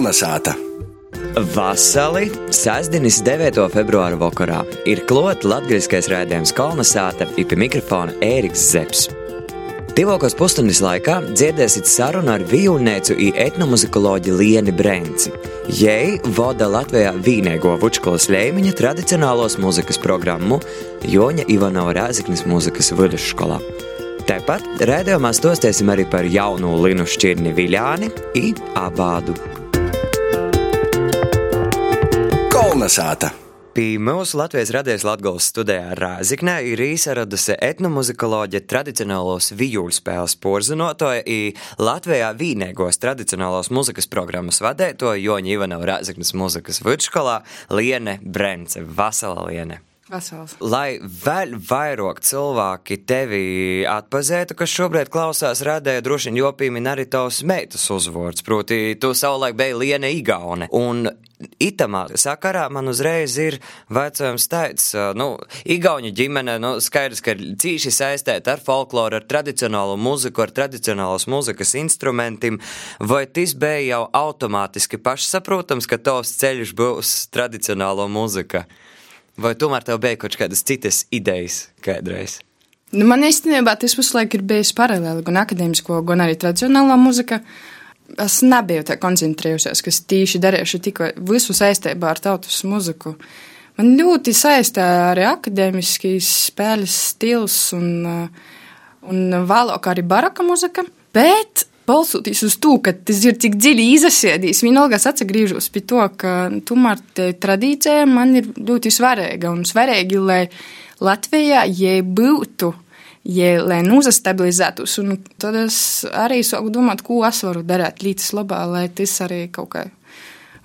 Kolnesāta! Vasarī, sestdienas 9. februāra vakarā, ir klāts latviešu raidījums Kolnesāta, ir pie mikrofona Ēriks Zepsi. Divokos pusstundas laikā dzirdēsiet sarunu ar vijulnēcu un etnomuzikoloģi Lieni Brenci. Jei vada Latvijā vīnēgo Vučkolas Leimiņa tradicionālos mūzikas programmu Joņa Ivanova Rēziknis mūzikas vidusskolā. Tāpat rādījumā stostēsim arī par jaunu Linu Šķirni Viļāni un Abādu. Kolnesāta! Pie mūsu Latvijas radijas Latvijas studijā Rāziknē ir izradusi etnomuzikoloģija tradicionālos vijūļu spēles porzinotoja i Latvijā vīnēgos tradicionālos muzikas programmas vadētoja Joņa Ivanova Rāziknes muzikas vidusskolā Liene Brence. Vasala Liene! Vesels. Lai vēl vairāk cilvēki tevi atpazītu, kas šobrīd klausās radēja, droši vien jopīmin arī tavs meitas uzvārds, proti, tu savulaik biji Liene Igaune. Un itamā sakarā man uzreiz ir vecojums teicis, nu, Igauņu ģimene, nu, skaidrs, ka ir cīši saistēta ar folkloru, ar tradicionālo muziku, ar tradicionālos muzikas instrumentiem, vai tas bija jau automātiski pašsaprotams, ka tavs ceļš būs tradicionālo muzika? Vai tomēr tev bija kaut kādas citas idejas kādreiz? Nu, man īstenībā tas visu laiku ir bijis paralēli gan akadēmisko, gan arī tradicionālā muzika. Es nebiju tā koncentrējusies, kas tīši darījuši tikai visu saistībā ar tautas muziku. Man ļoti saistā arī akadēmiskīs spēles stils un, un vēlāk arī baraka muzika, bet balsoties uz to, ka tas ir tik dziļi izsēdījis, vienalga es atgriežos pie to, ka tomēr tradīcija man ir ļoti svarīga un svarīgi, lai Latvijā jai būtu. Ja, lai nozastabilizētos, un tad es arī sāku domāt, ko es varu darīt līdz labā, lai tas arī kaut kā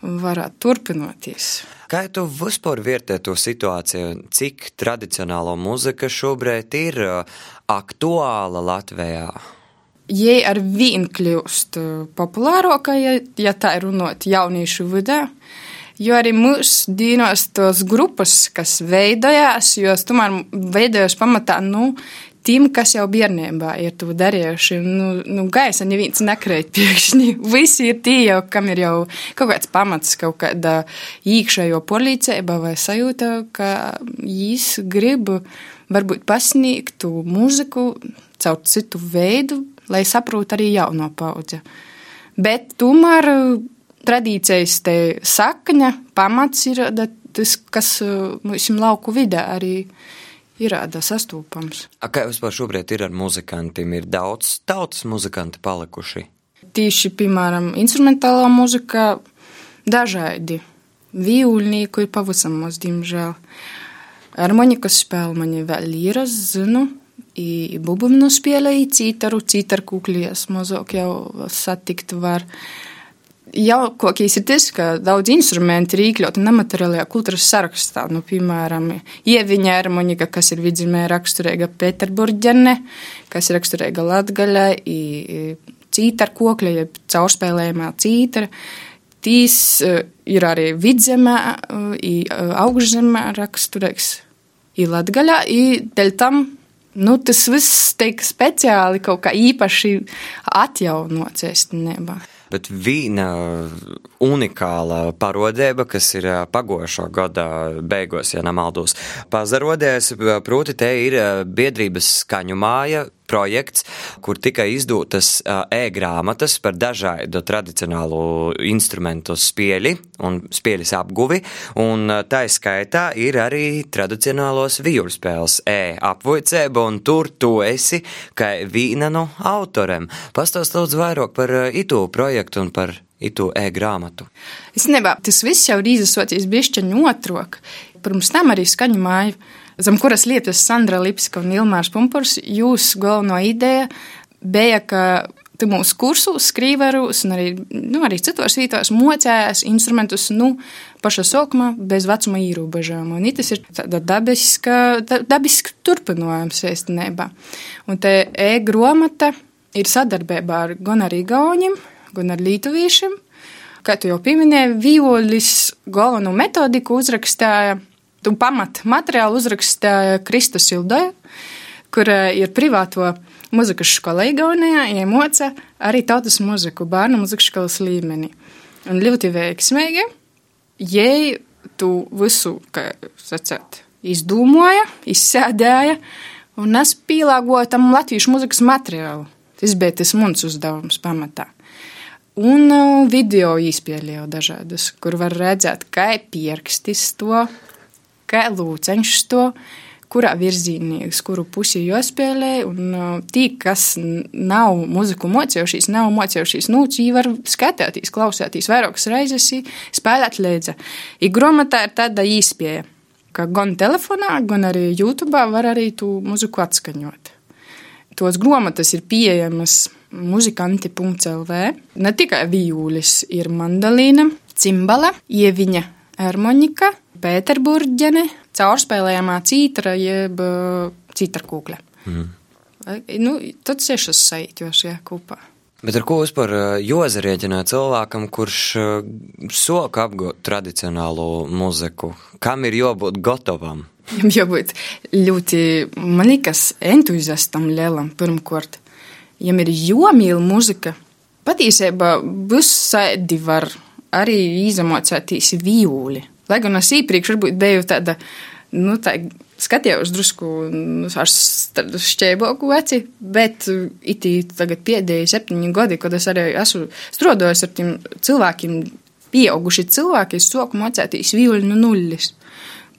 varētu turpināties. Kā tu vispār vērtē to situāciju, cik tradicionālo muzika šobrīd ir aktuāla Latvijā? Jei ar vien kļūst populārāka, ja, ja tā ir runāt jauniešu vidē, jo arī mūsu dienos tos grupas, kas veidojās, jo tomēr veidojās pamatā, nu, tiem, kas jau bērnībā ir to darījuši. Nu, nu, gaisa neviens nekrīt pēkšņi. Visi ir tie, jau, kam ir jau kaut kāds pamats, kaut kāda iekšējo policība vai sajūta, ka viņš grib varbūt pasniegt to mūziku caur citu veidu, lai saprotu arī jauno paudzi. Bet tomēr tradīcijas te sakņa pamats ir tas, kas mums lauku vidē arī ir sastopams. A, kā vispār šobrīd ir ar muzikantiem? Ir daudz tautas muzikanti palikuši. Tīši, piemēram, instrumentālā muzika dažādi. Vīulnieku ir pavisam maz, diemžēl. Harmonikas spēle man vēl ir, es zinu, i bubnu spēlēju cītaru, cītaru kukļies mazāk jau satikt var. Jaukākais ir tas, ka daudz instrumenti ir iekļauti nemateriālajā kultūras sarakstā. Nu, piemēram, ieviņa harmonika, kas ir vidzemē raksturīga Pēterburģene, kas ir raksturīga Latgaļai, cītaru kokļa, jeb caurspēlējumā cītara. Tīs ir arī vidzemē, augšzemē raksturīgs. I Latgaļā, i dēļ tam nu, tas viss tiek speciāli kaut kā īpaši atjaunots īstenībā. Bet viena unikāla parodēba, kas ir pagošo gada beigās, ja nemaldos, pazarodēs, proti te ir biedrības skaņu māja projekts, kur tika izdotas e-grāmatas par dažādu tradicionālu instrumentu spēli un spēles apguvi, un tā skaitā ir arī tradicionālos vīru spēles e-apvojcēba, un tur tu esi kā vīna no autorem. Pastāst lūdzu vairāk par itu projektu un par itu e-grāmatu. Es nebā, tas viss jau ir izsoties bišķiņu otrok. Pirms tam arī skaņu māju zem kuras lietas Sandra Lipska un Ilmārs Pumpurs, jūsu galvenā ideja bija, ka tu mūsu kursus, skrīverus un arī, nu, arī citos vietos mocējās instrumentus, nu, paša sākumā bez vecuma ierobežojuma. Un tas ir tāda dabiska, dabiska turpinājums īstenībā. Un te e-gromata ir sadarbībā ar gan ar Igauņiem, gan ar Lītuviešiem. Kā tu jau pieminēji, vīolis galveno metodiku uzrakstāja tu pamat materiālu uzrakstīja Kristus Ildoja, kur eh, ir privāto muzikas skola Igaunijā, iemoca arī tautas muziku bērnu muzikas skolas līmenī. un ļoti veiksmīgi. Jei tu visu, kā sacēt, izdomāja, izsēdēja, un es pielāgoju tam latviešu muzikas materiālu. Tas bija tas mans uzdevums pamatā. Un uh, video izpēlēju dažādas, kur var redzēt, kā pierkstis to, kā lūceņš to, kurā virzienā, uz kuru pusi jāspēlē. Un tī, kas nav muziku mocījušies, nav mocījušies, nu, viņi var skatīties, klausīties vairākas reizes, spēlēt līdzi. I grāmatā ir tāda īspēja, ka gan telefonā, gan arī YouTube var arī tu muziku atskaņot. Tos grāmatas ir pieejamas muzikanti.lv. Ne tikai vijūlis, ir mandolīna, cimbala, ieviņa, ermonika, Pēterburģene, caurspēlējamā cītra jeb citra kūkļa. Mm. Nu, tad sešas sajūtas šajā kopā. Bet ar ko vispār jozarieķinā cilvēkam, kurš soka apgūt tradicionālo muziku? Kam ir jābūt gatavam? Jam jābūt ļoti, man liekas, entuziastam lielam pirmkārt. Jam ir jomīla muzika. Patiesībā visādi var arī izamocētīs vīūli. Lai gan es iepriekš biju tāda, nu, tā skatījos drusku nu, ar šķēboku veci, bet itī tagad pēdējie septiņi gadi, kad es arī esmu strādājis ar tiem cilvēkiem, pieauguši cilvēki, es soku mocētīs vīļu no nulles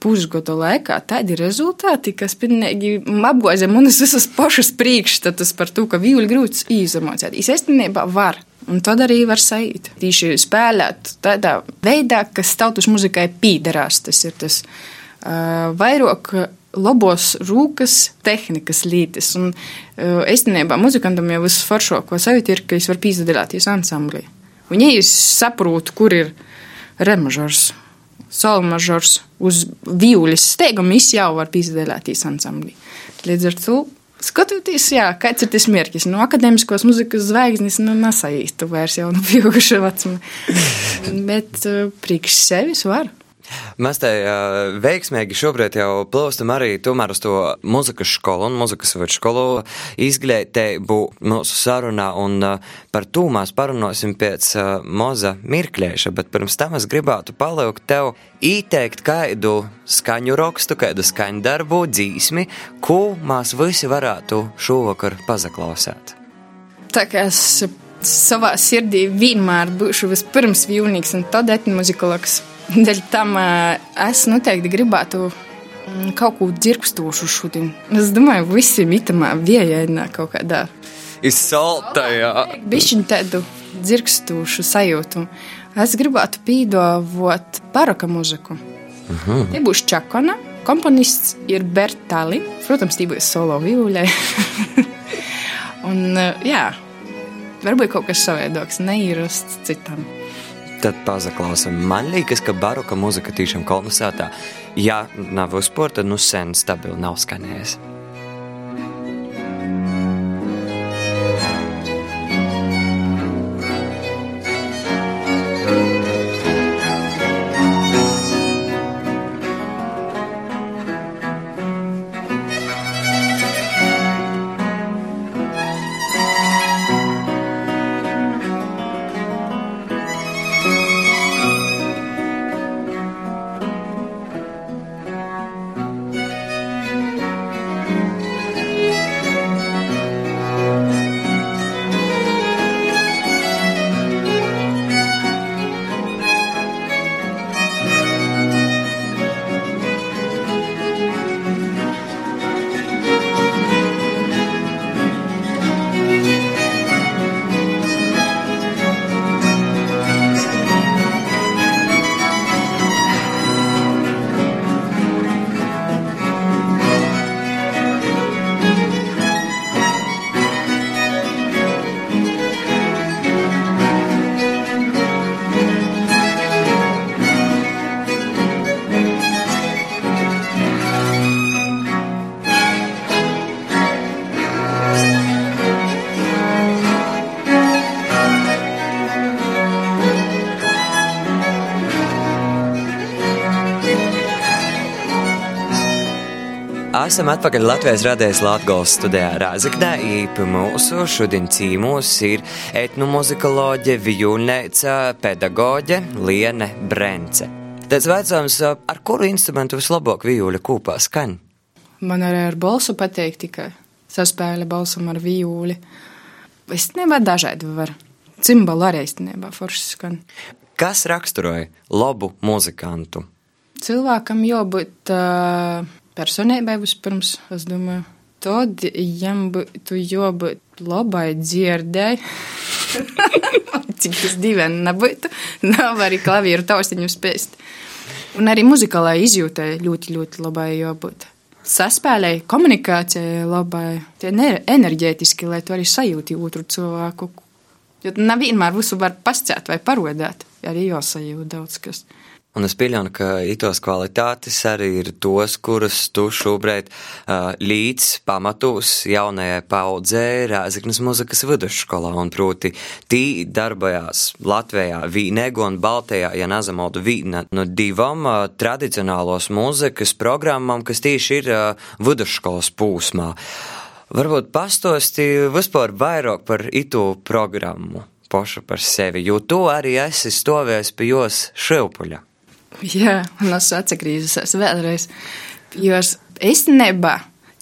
pusgada laikā tādi rezultāti, kas pilnīgi apgoza manas visas pašas priekšstatus par to, ka vīļu grūts izamocēt. Es īstenībā var. Un tad arī var sajūt. Tīši spēlēt tādā veidā, kas tautas muzikai pīderās. Tas ir tas uh, vairāk labos rūkas tehnikas lītis. Un uh, īstenībā muzikantam jau viss foršāko sajūta ir, ka es varu pīzdalīties ansamblī. Un ja es saprotu, kur ir remažors, solmažors uz vīuļas steigumu, es jau varu pīzdalīties ansamblī. Līdz ar to Skatoties, jā, kāds ir tas mērķis. No akadēmiskās muzikas zvaigznes nu, nesajīstu vairs jau no pieauguša vecuma. Bet uh, priekš sevis var. Mēs te uh, veiksmīgi šobrīd jau plūstam arī tomēr uz to muzikas skolu un muzikas vidusskolu izglītību mūsu sarunā, un uh, par to mēs parunāsim pēc uh, moza mirkļēša, bet pirms tam es gribētu palūgt tev ieteikt kādu skaņu rakstu, kādu skaņu darbu, dzīsmi, ko mēs visi varētu šovakar pazaklausēt. Tā kā es savā sirdī vienmēr būšu vispirms vīlnieks un tad etnomuzikologs. Dēļ tam es noteikti gribētu mm, kaut ko dzirkstošu šodien. Es domāju, visi mitamā viejainā kaut kādā. Izsaltajā. Bišķiņ tādu dzirkstošu sajūtu. Es gribētu pīdovot baroka muziku. Uh Mhm. -huh. Te būs Čakona, komponists ir Bertali, protams, tī būs solo vīluļai. Un, jā, varbūt kaut kas savaidoks, neīrasts citam. Tad pazaklausim. Man liekas, ka baroka muzika tiešām kolonizētā, ja nav uzspēr, tad nu sen stabili nav skanējis. Esam atpakaļ Latvijas radējas Latgals studijā Rāzaknē, īpa mūsu šodien cīmūs ir etnomuzikoloģe, vijuļneica, pedagoģe Liene Brence. Tas vecums, ar kuru instrumentu vislabāk vijuļa kūpā skan? Man arī ar balsu patīk tikai saspēle balsam ar vijuļi. Es nebā dažādi var. Cimbalu arī īstenībā forši skan. Kas raksturoja labu muzikantu? Cilvēkam jābūt uh, personībai vispirms, es domāju. Tad viņam būtu jābūt labai dzirdēji. Cik tas dīvaini nebūtu. Nav arī klavieru taustiņu spēst. Un arī muzikālai izjūtai ļoti, ļoti labai jābūt. Saspēlēji, komunikācijai labai, tie enerģētiski, lai tu arī sajūti otru cilvēku. Jo nav vienmēr visu var pasciet vai parodēt, arī jāsajūt daudz kas. Un es pieļauju, ka itos kvalitātes arī ir tos, kurus tu šobrīd uh, līdz pamatos jaunajai paudzē Rēzaknes muzikas vidusskolā. Un proti, tī darbojās Latvijā Vīnego un Baltijā, ja nezamaldu vīna no divam uh, tradicionālos muzikas programmam, kas tieši ir uh, vidusskolas pūsmā. Varbūt pastosti vispār vairāk par itu programmu pošu par sevi, jo tu arī esi stāvējis pie jos šilpuļa. Jā, un es atgriezusies vēlreiz. Jo īstenībā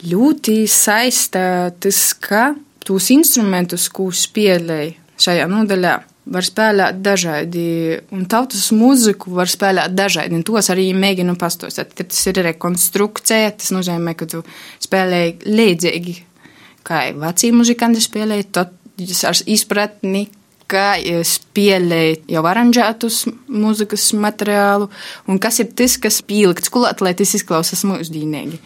ļoti saista tas, ka tos instrumentus, ko spēlēja šajā nodaļā, var spēlēt dažādi, un tautas mūziku var spēlēt dažādi, tos arī mēģinu pastostāt. Tad tas ir rekonstrukcija, tas nozīmē, ka tu spēlēji līdzīgi, kā veci muzikanti spēlēja, tad ar izpratni, kā spēlēt jau aranžētus mūzikas materiālu, un kas ir tas, kas pielikts klāt, lai tas izklausās mūsdienīgi.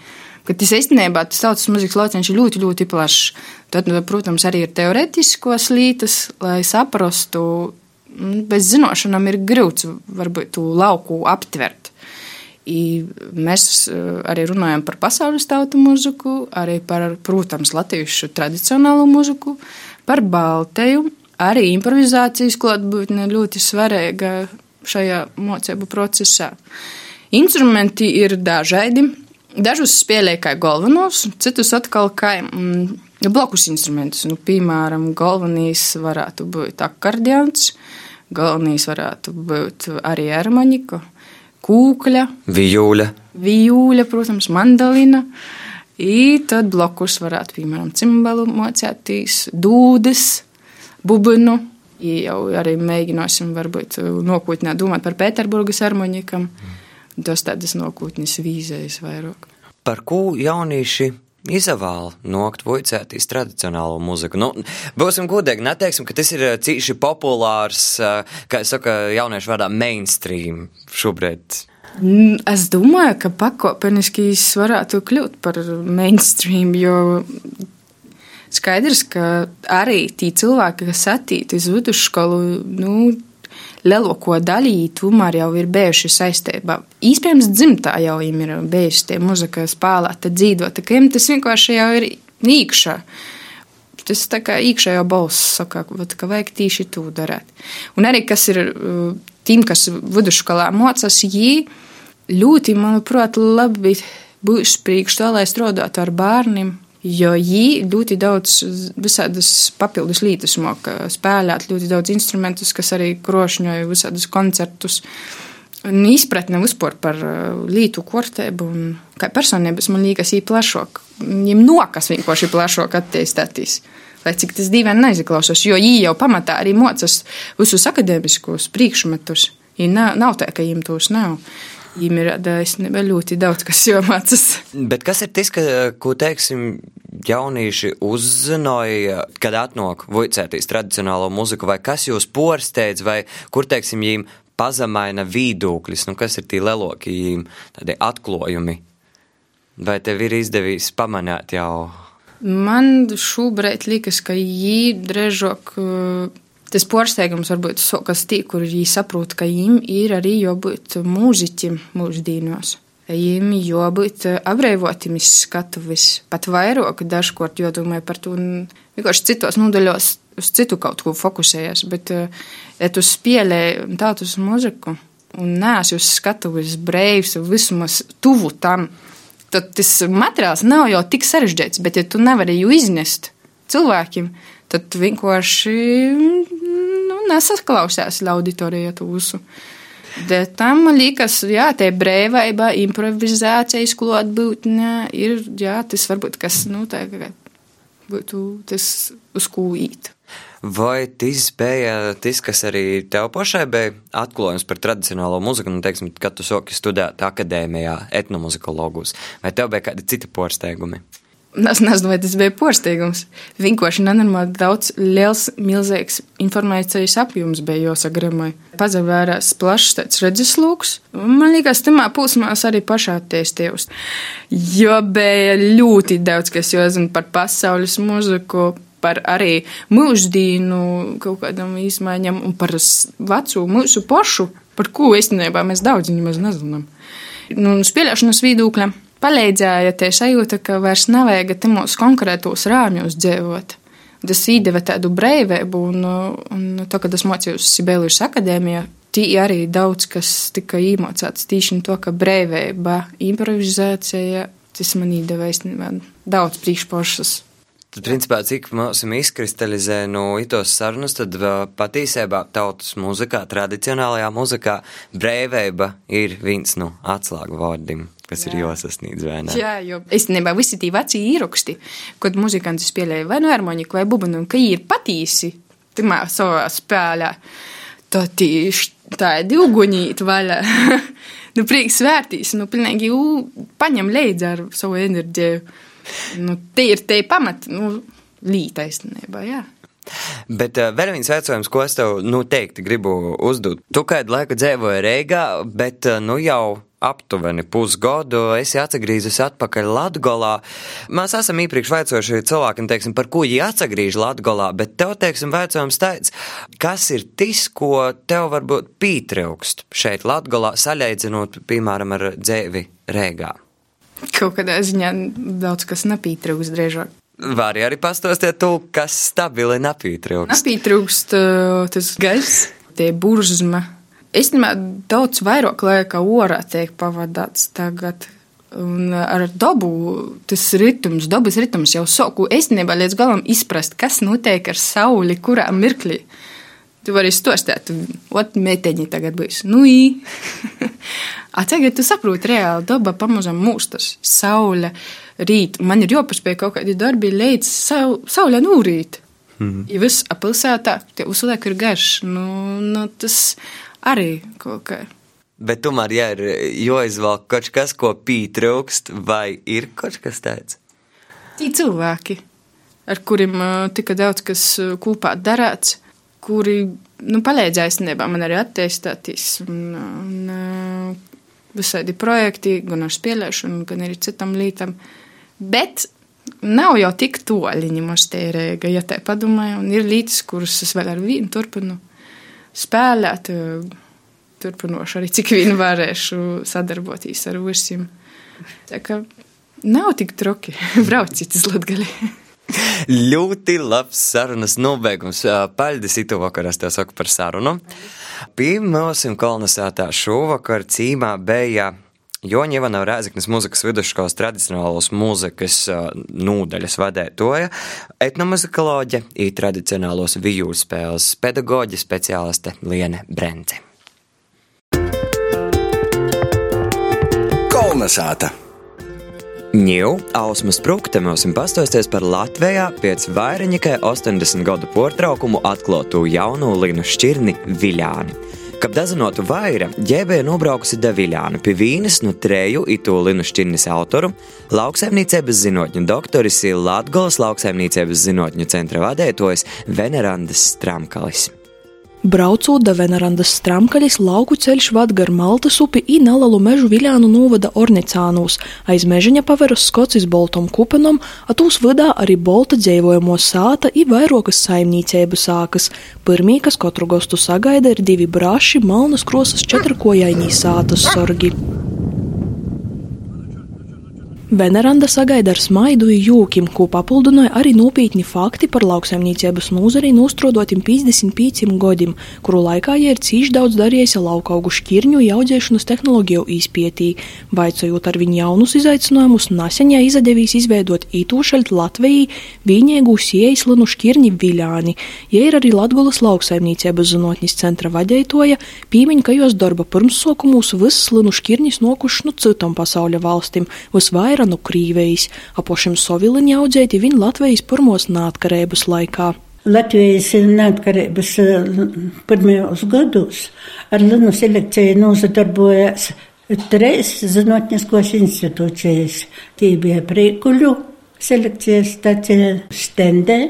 Kad tas īstenībā tas tautas mūzikas lauciņš ir ļoti, ļoti plašs. Tad, protams, arī ir teoretiskos lītas, lai saprastu, bez zināšanām ir grūts varbūt tu lauku aptvert. I mēs arī runājam par pasaules tautu mūziku, arī par, protams, latviešu tradicionālo mūziku, par Baltiju, arī improvizācijas klātbūtne ļoti svarīga šajā mocību procesā. Instrumenti ir dažādi. Dažus spēlēja kā galvenos, citus atkal kā mm, blakus instrumentus. Nu, piemēram, galvenais varētu būt akordeons, galvenais varētu būt arī harmonika, kūkļa, vijūļa, vijūļa protams, mandolina. I tad blakus varētu, piemēram, cimbalu mocētīs, dūdes, bubinu. Jau arī mēģināsim, varbūt, nākotnē domāt par Pēterburgas harmonikam. Tas tādas nākotnes vīzējas vairāk. Par ko jaunieši izvēle nokt voicētīs tradicionālo muziku. Nu, būsim godīgi, neteiksim, ka tas ir cīši populārs, kā es saku, jauniešu vārdā mainstream šobrīd. Es domāju, ka pakāpeniski varētu kļūt par mainstream, jo Skaidrs, ka arī tie cilvēki, kas attīst uz vidusskolu, nu, lielāko daļu tomēr jau ir bijuši saistībā. Īspējams, dzimtā jau viņiem ir bijusi tie muzika spēlēta, dzīvota, ka viņiem tas vienkārši jau ir īkšā. Tas tā kā iekšējā balss saka, ka vajag tieši to darīt. Un arī, kas ir tiem, kas vidusskolā mocās, viņi ļoti, manuprāt, labi būs priekš to, lai strādātu ar bērniem, Jo viņi ļoti daudz visādas papildus lietas māca spēlēt, ļoti daudz instrumentus, kas arī krošņoja visādus koncertus. Un izpratne vispār par lītu kortēbu un kā personības man liekas īpaši plašāk. Viņam nokas vienkārši plašāk attīstīties. Lai cik tas dīvaini neizklausās, jo viņi jau pamatā arī mocas visus akadēmiskos priekšmetus. Nav, nav tā, ka viņiem tos nav. Viņam ir īstenībā ļoti daudz, kas jāmācās. Bet kas ir tas, ka, ko teiksim, jaunieši uzzināja, kad atnāk vicētīs tradicionālo muziku, vai kas jūs porsteidz, vai kur, teiksim, jīm pazemaina vīdūkļus, nu kas ir tie lelokie jīm tādi atklājumi? Vai tev ir izdevies pamanīt jau? Man šobrīd liekas, ka jī drēžok. Uh, Tas pārsteigums varbūt sokas tī, kur viņi saprot, ka viņiem ir arī jābūt mūziķim mūždīnos. Viņiem jābūt apbrīvotim skatuvis, pat vairāk dažkārt jādomā par to vienkārši citos nodaļos, uz citu kaut ko fokusējas, bet ja tu spēlē tautas muziku un neesi uz skatuves breivs, vismaz tuvu tam, tad tas materiāls nav jau tik sarežģīts, bet ja tu nevari viņu iznest cilvēkiem, tad vienkārši nesaklausās auditorijā tūsu. Bet tam liekas, jā, tā brīvība, improvizācija, klātbūtne ir, jā, tas varbūt kas, nu, tā kā būtu tas, uz ko īt. Vai tas bija tas, kas arī tev pašai bija atklājums par tradicionālo muziku, nu, teiksim, kad tu sāki studēt akadēmijā, etnomuzikologus, vai tev bija kādi citi pārsteigumi? Es nezinu, vai tas bija porsteigums. Vienkārši nenormāli daudz liels, milzīgs informācijas apjoms bija jāsagremai. Pazavērās plašs tāds redzeslūks. Man liekas, tamā posmā es arī pašā attīstījos. Jo bija ļoti daudz, kas jāzina par pasaules muziku, par arī mūždīnu kaut kādam izmaiņam un par vecu mūsu pašu, par ko īstenībā mēs daudz nemaz nezinām. Nu, spēlēšanas viedokļa palīdzēja tie sajūta, ka vairs nevajag temos konkrētos rāmjos dzīvot. Tas īdeva tādu brīvību, un, un to, kad es mācījos Sibēlijas akadēmijā, tī arī daudz kas tika iemācīts tīši to, ka brīvība, improvizācija, tas man īdeva īstenībā daudz priekšpošas. Tad, principā, cik mums izkristalizē no itos sarunas, tad patiesībā tautas mūzikā, tradicionālajā mūzikā, brīvība ir viens no atslēgu vārdiem kas Jā. ir jāsasniedz. Jā, jo īstenībā visi tie veci īroksti, kad muzikanti spēlēja vai no harmoniku vai bubanu, ka ir patīsi timā savā spēlē, tad tieši tādi uguņīt vaļā. nu, prieks vērtīs, nu, pilnīgi paņem leidz ar savu enerģiju. Nu, tie ir tie pamati, nu, līta īstenībā, jā. Bet uh, vēl viens jautājums, ko es tev noteikti nu, gribu uzdot. Tu kādu laiku dzīvoji Reigā, bet uh, nu jau aptuveni pusgadu esi atgriezies atpakaļ Latgolā. Mēs esam iepriekš vaicojuši cilvēkiem, teiksim, par ko viņi atgriež Latgolā, bet tev, teiksim, vaicojums tāds, kas ir tas, ko tev varbūt pītraukst šeit Latgolā, saļaidzinot, piemēram, ar dzēvi Rēgā? Kaut kādā ziņā daudz kas nepītrūks drēžāk. Var arī pastāstīt kas stabili nepītrūkst. Nepītrūkst uh, tas gaiss, tie buržma. Īstenībā daudz vairāk laika orā tiek pavadāts tagad. Un ar dabu tas ritms, dabas ritms jau soku īstenībā līdz galam izprast, kas notiek ar sauli, kurā mirklī. Tu vari stostēt, ot, meiteņi tagad būs. Nu, ī. A tagad tu saproti reāli, daba pamazam mūstas, saule rīt. Man ir jāpaspēj kaut kādi darbi līdz saulē nūrīt. Mm -hmm. Ja viss apilsētā, tie uzliek ir garš, nu, nu tas arī kaut kā. Bet tomēr, ja ir jāizvelk kaut kas, ko pītrūkst, vai ir kaut kas tāds? Tī cilvēki, ar kuriem uh, tika daudz kas uh, kopā darāts, kuri nu, palīdzēja īstenībā man arī attīstīties. Uh, visādi projekti, gan ar spēlēšanu, gan arī citam lītam. Bet nav jau tik toļiņi mastērēga, ja tā padomāju, un ir līdzes, kuras es vēl ar vienu turpinu spēlēt, turpinoši arī cik vien varēšu sadarboties ar visiem. Tā kā nav tik troki, brauciet uz Latgali. Ļoti labs sarunas nobeigums. Paldies, Itu vakar, es tev saku par sarunu. Pirmosim kolonizētā šovakar cīmā bija Joņeva nav Rēzaknes muzikas vidusskolas tradicionālos muzikas nūdaļas vadētoja, etnomuzikoloģe, i tradicionālos vijūru spēles pedagoģe speciāliste Liene Brence. Kolnesāta! Ņū, Ausmas Prukte mums pastāstīs par Latvijā pēc vairākai 80 gadu portraukumu atklātu jaunu linu šķirni Viļāni. Kad dazinotu vaira, ģēbēja nobraukusi Daviļānu pie vīnes no treju itu linu šķirnes autoru, lauksaimniecības zinotņu doktoris ir Latgolas lauksaimniecības zinotņu centra vadētojs Venerandas Stramkalis. Braucot da Venerandas stramkaļas lauku ceļš vad gar Maltas upi i nalalu mežu Viļānu novada Ornicānūs, aiz mežiņa paveras skocis boltom kupenom, atūs vadā arī bolta dzēvojamo sāta i vairokas saimnīcēbu sākas. Pirmī, kas katru gostu sagaida, ir divi brāši malnas krosas četrkojainī sātas sorgi. Veneranda sagaida ar smaidu jūkim, ko papildināja arī nopietni fakti par lauksaimniecības nozari nostrodotim 55 gadiem, kuru laikā jie ir cīši daudz darījis laukaugu šķirņu audzēšanas tehnoloģiju izpētī. Vaicojot ar viņu jaunus izaicinājumus, naseņā izadevīs izveidot ītūšaļt Latvijai viņēgu siejaslinu šķirņi Viļāni. Jie ir arī Latgulas lauksaimniecības zinātnes centra vadeitoja, pīmiņ, ka jos darba pirmsokumus viss slinu šķirņis nokuši no citam pasauļa valstim, visvairāk vaira no Krīvejas, apošiem Soviliņa audzēti viņa Latvijas pirmos nātkarības laikā. Latvijas neatkarības eh, pirmajos gados ar Linu selekciju nozadarbojās trīs zinātniskos institūcijas. Tī bija Prīkuļu selekcijas stacija Stendē,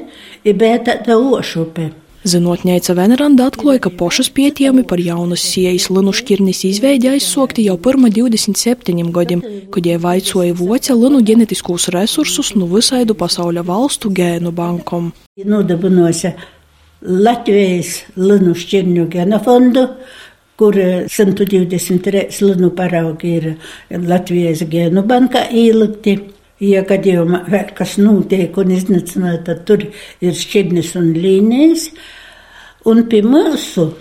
bija tāda Ošupe. Zinātnēca Veneranda atklāja, ka pošas pētījumi par jaunas siejas linu šķirnes izveidi aizsokti jau pirma 27 gadiem, kad jie vaicoja voca linu ģenetiskos resursus no visaidu pasauļa valstu gēnu bankom. Nodabinuosi Latvijas linu šķirņu genofondu, kur 123 linu paraugi ir Latvijas gēnu bankā ielikti. Ja gadījumā vēl kas notiek un iznīcināta, tad tur ir šķirnes un līnijas. Un pie mūsu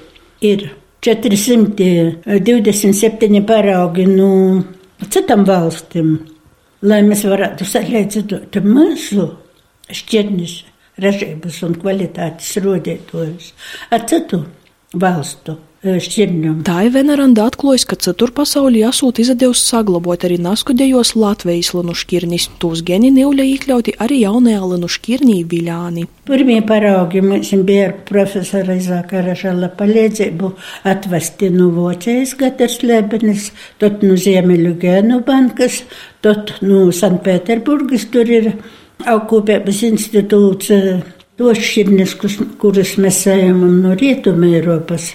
ir 427 paraugi no citām valstīm, lai mēs varētu salīdzināt mūsu šķirnes ražības un kvalitātes rodētojus ar citu valstu šķirņiem. Tā ir Veneranda atklājis, ka cetur pasaulī esot izdevusi saglabāt arī naskudējos Latvijas linu šķirnis. Tūs geni neuļa iekļauti arī jaunajā linu šķirnī Viļāni. Pirmie paraugi mums bija ar profesora Izāka Ražala palīdzību atvesti no Vocijas Gaterslēbenes, tot no Ziemeļu gēnu bankas, tot no Sanpēterburgas, tur ir augkopības institūts, tos šķirnes, kurus mēs saimam no Rietuma Eiropas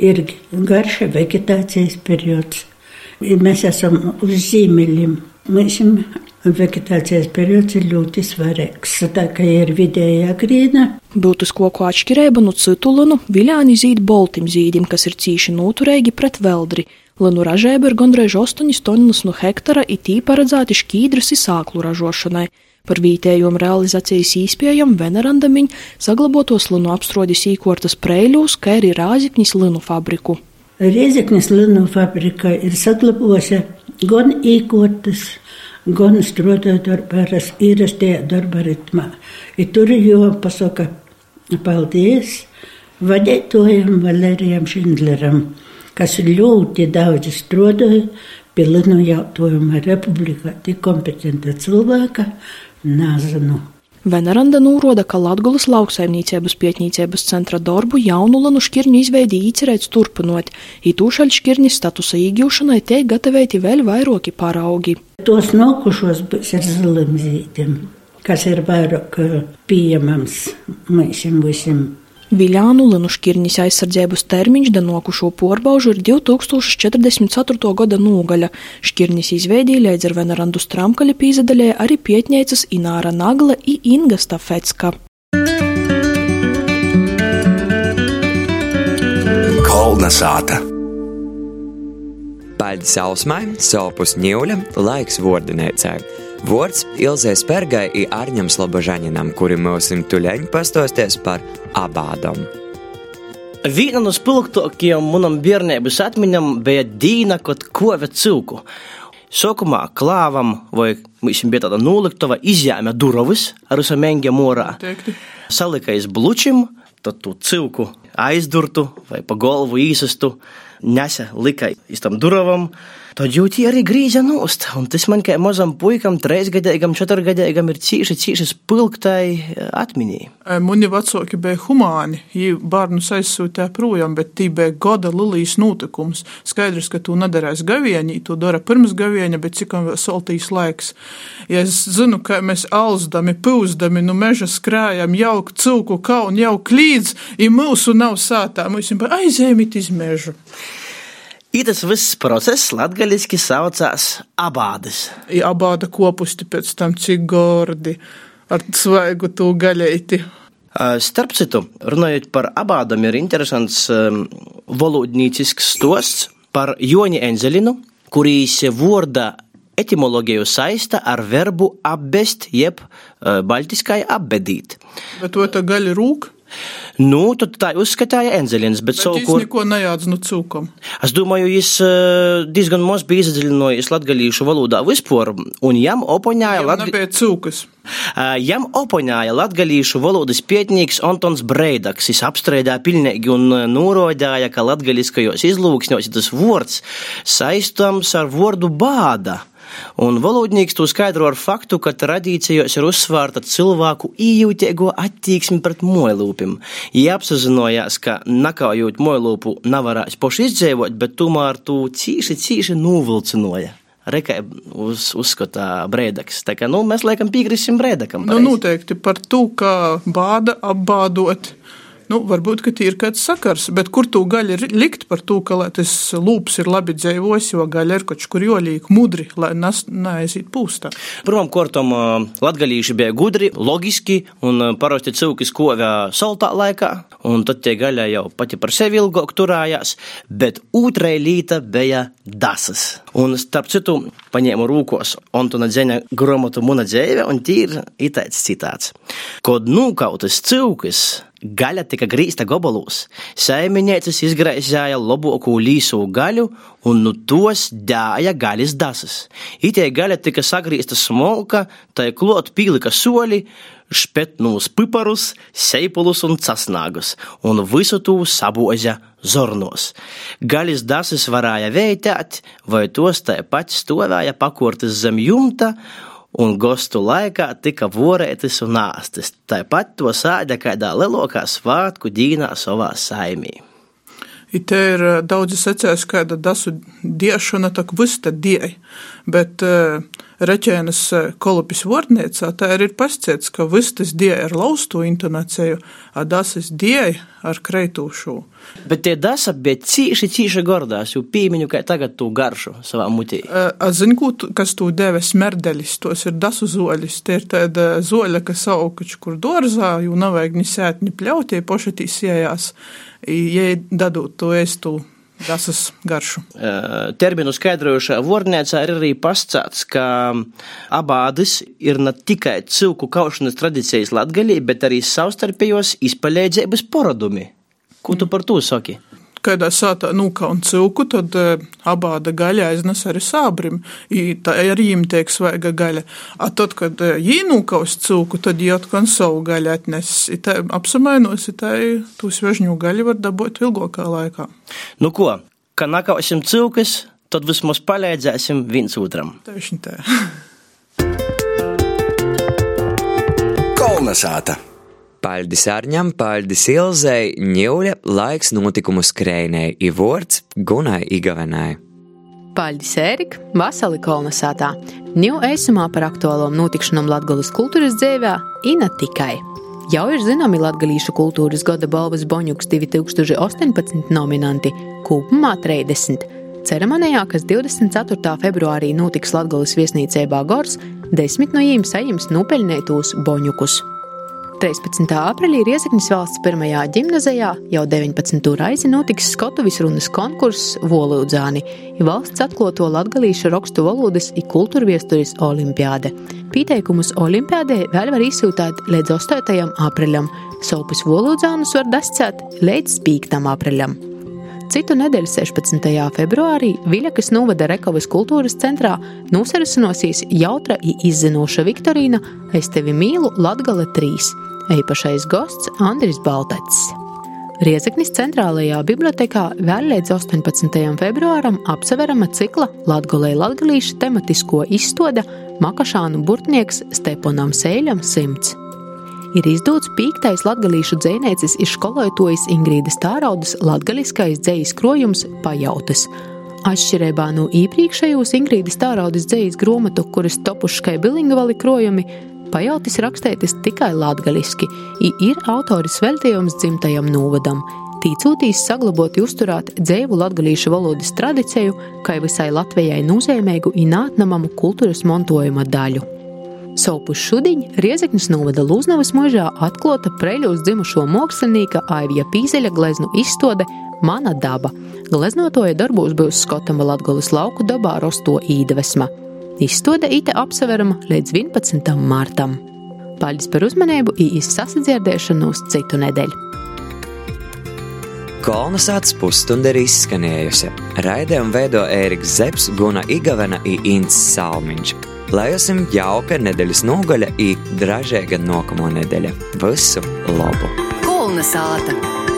ir garš vegetācijas periods. Mēs esam uz zīmeļiem. Mēs vegetācijas periods ir ļoti svarīgs. Tā kā ir vidējā grīna. Būtus koku atšķirība no citu lunu viļāni zīd boltim zīdim, kas ir cīši noturēgi pret veldri. Linu ražēba ir gandrīz 8 tonnas no hektara, it īpaši paredzēti šķīdras izsāklu ražošanai. Par vietējumu realizācijas īspējam Venerandamiņ saglabotos linu apstrodi sīkortas Preiļūs, kā arī Rāzikņas linu fabriku. Rēzeknis linu fabrika ir saglabojusi gan īkortas, gan strādājot ar īrastajā darba ritmā. I tur jau pasaka paldies vadītājam Valērijam Šindleram, kas ļoti daudz strādāja pie linu jautājuma republikā, tik kompetenta cilvēka, Nezinu. Veneranda norāda, ka Latvijas lauksaimniecības pētniecības centra darbu jaunu lanu šķirņu izveidi īcerēts turpinot, itūšaļ šķirņu statusa iegūšanai tiek gatavēti vēl vairāki paraugi. Tos nokušos būs ar zilim zīdiem, kas ir vairāk pieejams mēs visiem Viļānu Linu šķirņas aizsardzības termiņš denokušo porbaužu ir 2044. gada nogaļa. Šķirņas izveidīja līdz ar Venerandu Stramkaļa pīzadaļē arī pietņēcas Ināra Nagla i Inga Stafecka. Kolna sāta. Paļģis ausmai, sopus ņūļa, laiks vordinēcai. Vārds Ilzē Spergai ir Arņam Slobožaņinam, kuri mums tuļaņi pastosties par abādam. Viena no spilgtākajām manam bērnības atmiņām bija dīna, kad kova cilku. Sākumā klāvam vai mums bija tāda noliktava izjāme durvis ar mēngiem morā. Salika iz blučim, tad tu cilku aizdurtu vai pa galvu īsastu, nesa lika iz tam duravam, Tad jūti arī grīza nost, un tas man kā mazam puikam, treisgadīgam, četrgadīgam ir cīši, cīši spilgtai eh, atminī. Muni vecāki bija humāni, viņi bērnus aizsūtīja projām, bet tī bija gada lilijas notikums. Skaidrs, ka tu nedarēsi gavieni, tu dara pirms gavieni, bet cik vēl saltīs laiks. Ja es zinu, ka mēs alzdami, pūzdami, nu meža skrējam, jauk cilku kaunu, jauk līdz, ja mūsu nav sātā, mums ir aizēmīt iz mežu. I tas viss process latgaļiski saucās abādes. I abāda kopusti pēc tam cik gordi ar svaigu tū gaļeiti. Starp citu, runājot par abādam, ir interesants um, valodnīcisks stosts par Joni Enzelinu, kurīs vorda etimoloģiju saista ar verbu abbest, jeb uh, baļtiskai abbedīt. Bet to tā gaļa rūk? Nu, tad tā uzskatīja Enzelins, bet, bet savukārt. Neko nejādz no cūkam. Es domāju, viņš uh, diezgan maz bija izdziļinājis latgalīšu valodā vispār, un jam opoņāja latgalīšu. Nebija cūkas. Uh, jam opoņāja latgalīšu valodas pietnīgs Antons Breidaks. Viņš apstrēdā pilnīgi un norādīja, ka latgaliskajos izlūksņos tas vārds saistams ar vārdu bāda. Un valodnieks to skaidro ar faktu, ka tradīcijos ir uzsvērta cilvēku ījūtīgo attieksmi pret mojlūpim. Ja apzinājās, ka nakaujot mojlūpu nevarēs poši izdzīvot, bet tomēr tu cīši, cīši novilcinoja. Rekai uz, uzskata Brēdaks. Tā kā nu, mēs laikam piekrisim Brēdakam. Nu, noteikti par to, kā bāda apbādot Nu, varbūt, ka ir kāds sakars, bet kur tu gaļa likt par to, ka tas lūps ir labi dzīvojis, jo gaļa ir kaut kur jolīga, mudri, lai neaiziet pūstā. Pirmam kortam latgalīši bija gudri, logiski un parasti cilvēki skovā saltā laikā, un tad tie gaļa jau pati par sevi ilgāk turējās, bet otrai līta bija dasas. Un starp citu, paņēmu rūkos Antona Dzeņa gromatu Muna dzēve, un tī ir itāts citāts. Kod nūkautas cilvēks, Gaļa tika grīzta gabalos. Saimnieks izgraizēja labāko līso gaļu un nu tos dāja gaļas dasas. Itie gaļa tika sagrīzta smolka, tai klot pīlika soli, špetnūs piparus, seipulus un casnāgus, un visu to saboža zornos. Gaļas dasas varēja veitēt, vai tos tāpat stāvēja pakortas zem jumta, un gostu laikā tika vorētas un āstas. Tāpat to sāda kādā lielākā svātku dīnā savā saimī. I te ir eh, daudzi secēs, kāda dasu diešana, tak viss te dieja, bet uh, Reķēnas eh, kolopis vārnīcā, tā ir pasciets, ka vistas die ar laustu intonāciju, a dasas die ar kreitūšu. Bet tie dasa bija cīši, cīši gordās, jo pīmiņu, kā tagad tu garšu savā mutī. Eh, a zini, kas tu dēvē smerdeļis, tos ir dasu zoļis, tie ir tāda zoļa, kas aukaču kur dorzā, jo nav vajag ni sēt, ni pļautie, pošatīs jējās, ja dadot to ēstu Dasas garšu. Terminu skaidrojušā vornēcā ir arī pastāstīts, ka abādas ir ne tikai cilku kaušanas tradīcijas latgaļī, bet arī savstarpējos izpaļēdzības poradumi. Ko tu par to saki? Kādā sātā nūkaun cilku, tad uh, abāda gaļa aiznes arī sābrim, I, tā arī viņam tiek svaiga gaļa. A tad, kad uh, jī nūkaus cilku, tad jī atkon savu gaļu atnes. I tā apsamainos, i tā tū svežņu gaļu var dabūt ilgākā laikā. Nu ko, ka nakausim cilkus, tad vismaz palīdzēsim viens otram. Tieši tā. Kolnesāta! Paļdis Arņam, paļdis Ilzei, ņūļa laiks notikumu skrējnei, i vords Gunai Igavenai. Paļdis Ērika, Vasali kolonizētā, ņū eisumā par aktuālom notikšanom Latgolas kultūras dzēvē, i ne tikai. Jau ir zināmi latgalīšu kultūras gada balvas Boņuks 2018 nominanti, kopumā 30. Ceremonijā, kas 24. februārī notiks Latgolas viesnīcībā Gors, desmit no viņiem saņems nopeļnētos Boņukus. 13. aprīlī Riezeknis valsts pirmajā gimnazijā jau 19. reizi notiks Skotuvis runas konkurss Volūdzāni, valsts atklāto latgalīšu rakstu valodas un kultūra viesturis olimpiāde. Pieteikumus olimpiādē vēl var izsūtīt līdz 8. aprīlim, sopus Volūdzānus var dascēt līdz 5. aprīlim. Citu nedēļu 16. februārī Viļakas novada Rekovas kultūras centrā nosarasinosies jautra un izzinoša Viktorīna Es tevi mīlu Latgale 3 īpašais gosts Andris Baltacis. Riezeknis centrālajā bibliotekā vēl līdz 18. februāram apseverama cikla Latgolē latgalīša tematisko izstāde Makašānu burtnieks Steponam Sēļam simts. Ir izdots pīktais latgalīšu dzēnēcis ir skolotojas Ingrīdas Tāraudas latgaliskais dzējas krojums Pajautas. Atšķirībā no iepriekšējos Ingrīdas Tāraudas dzējas gromatu, kuras topuškai bilingvali krojumi, Pajautis rakstētis tikai latgaliski, ir autoris veltījums dzimtajam novadam. Tīcūtīs saglabot uzturēt dzēvu latgalīšu valodas tradīciju, kā visai Latvijai nozīmīgu un atnamamu kultūras mantojuma daļu. Savu šudiņu Riezeknis novada Lūznavas mūžā atklāta preļos dzimušo mākslinieka Aivija Pīzeļa gleznu izstāde Mana daba. Gleznotoja darbos būs Skotama Latgolas lauku dabā rosto īdvesma. Izstāde ite apseverama līdz 11. martam. Paldies par uzmanību, īsi sasadzirdēšanos citu nedēļu. Kolonizācijas pusstunda ir izskanējusi. Raidījumu veido Ēriks Zeps, Guna Igavena un Inns Salmiņš. Lai jums jauka nedēļas nogaļa, ir dražēga nākamā nedēļa. Visu labu! Kolonizāta!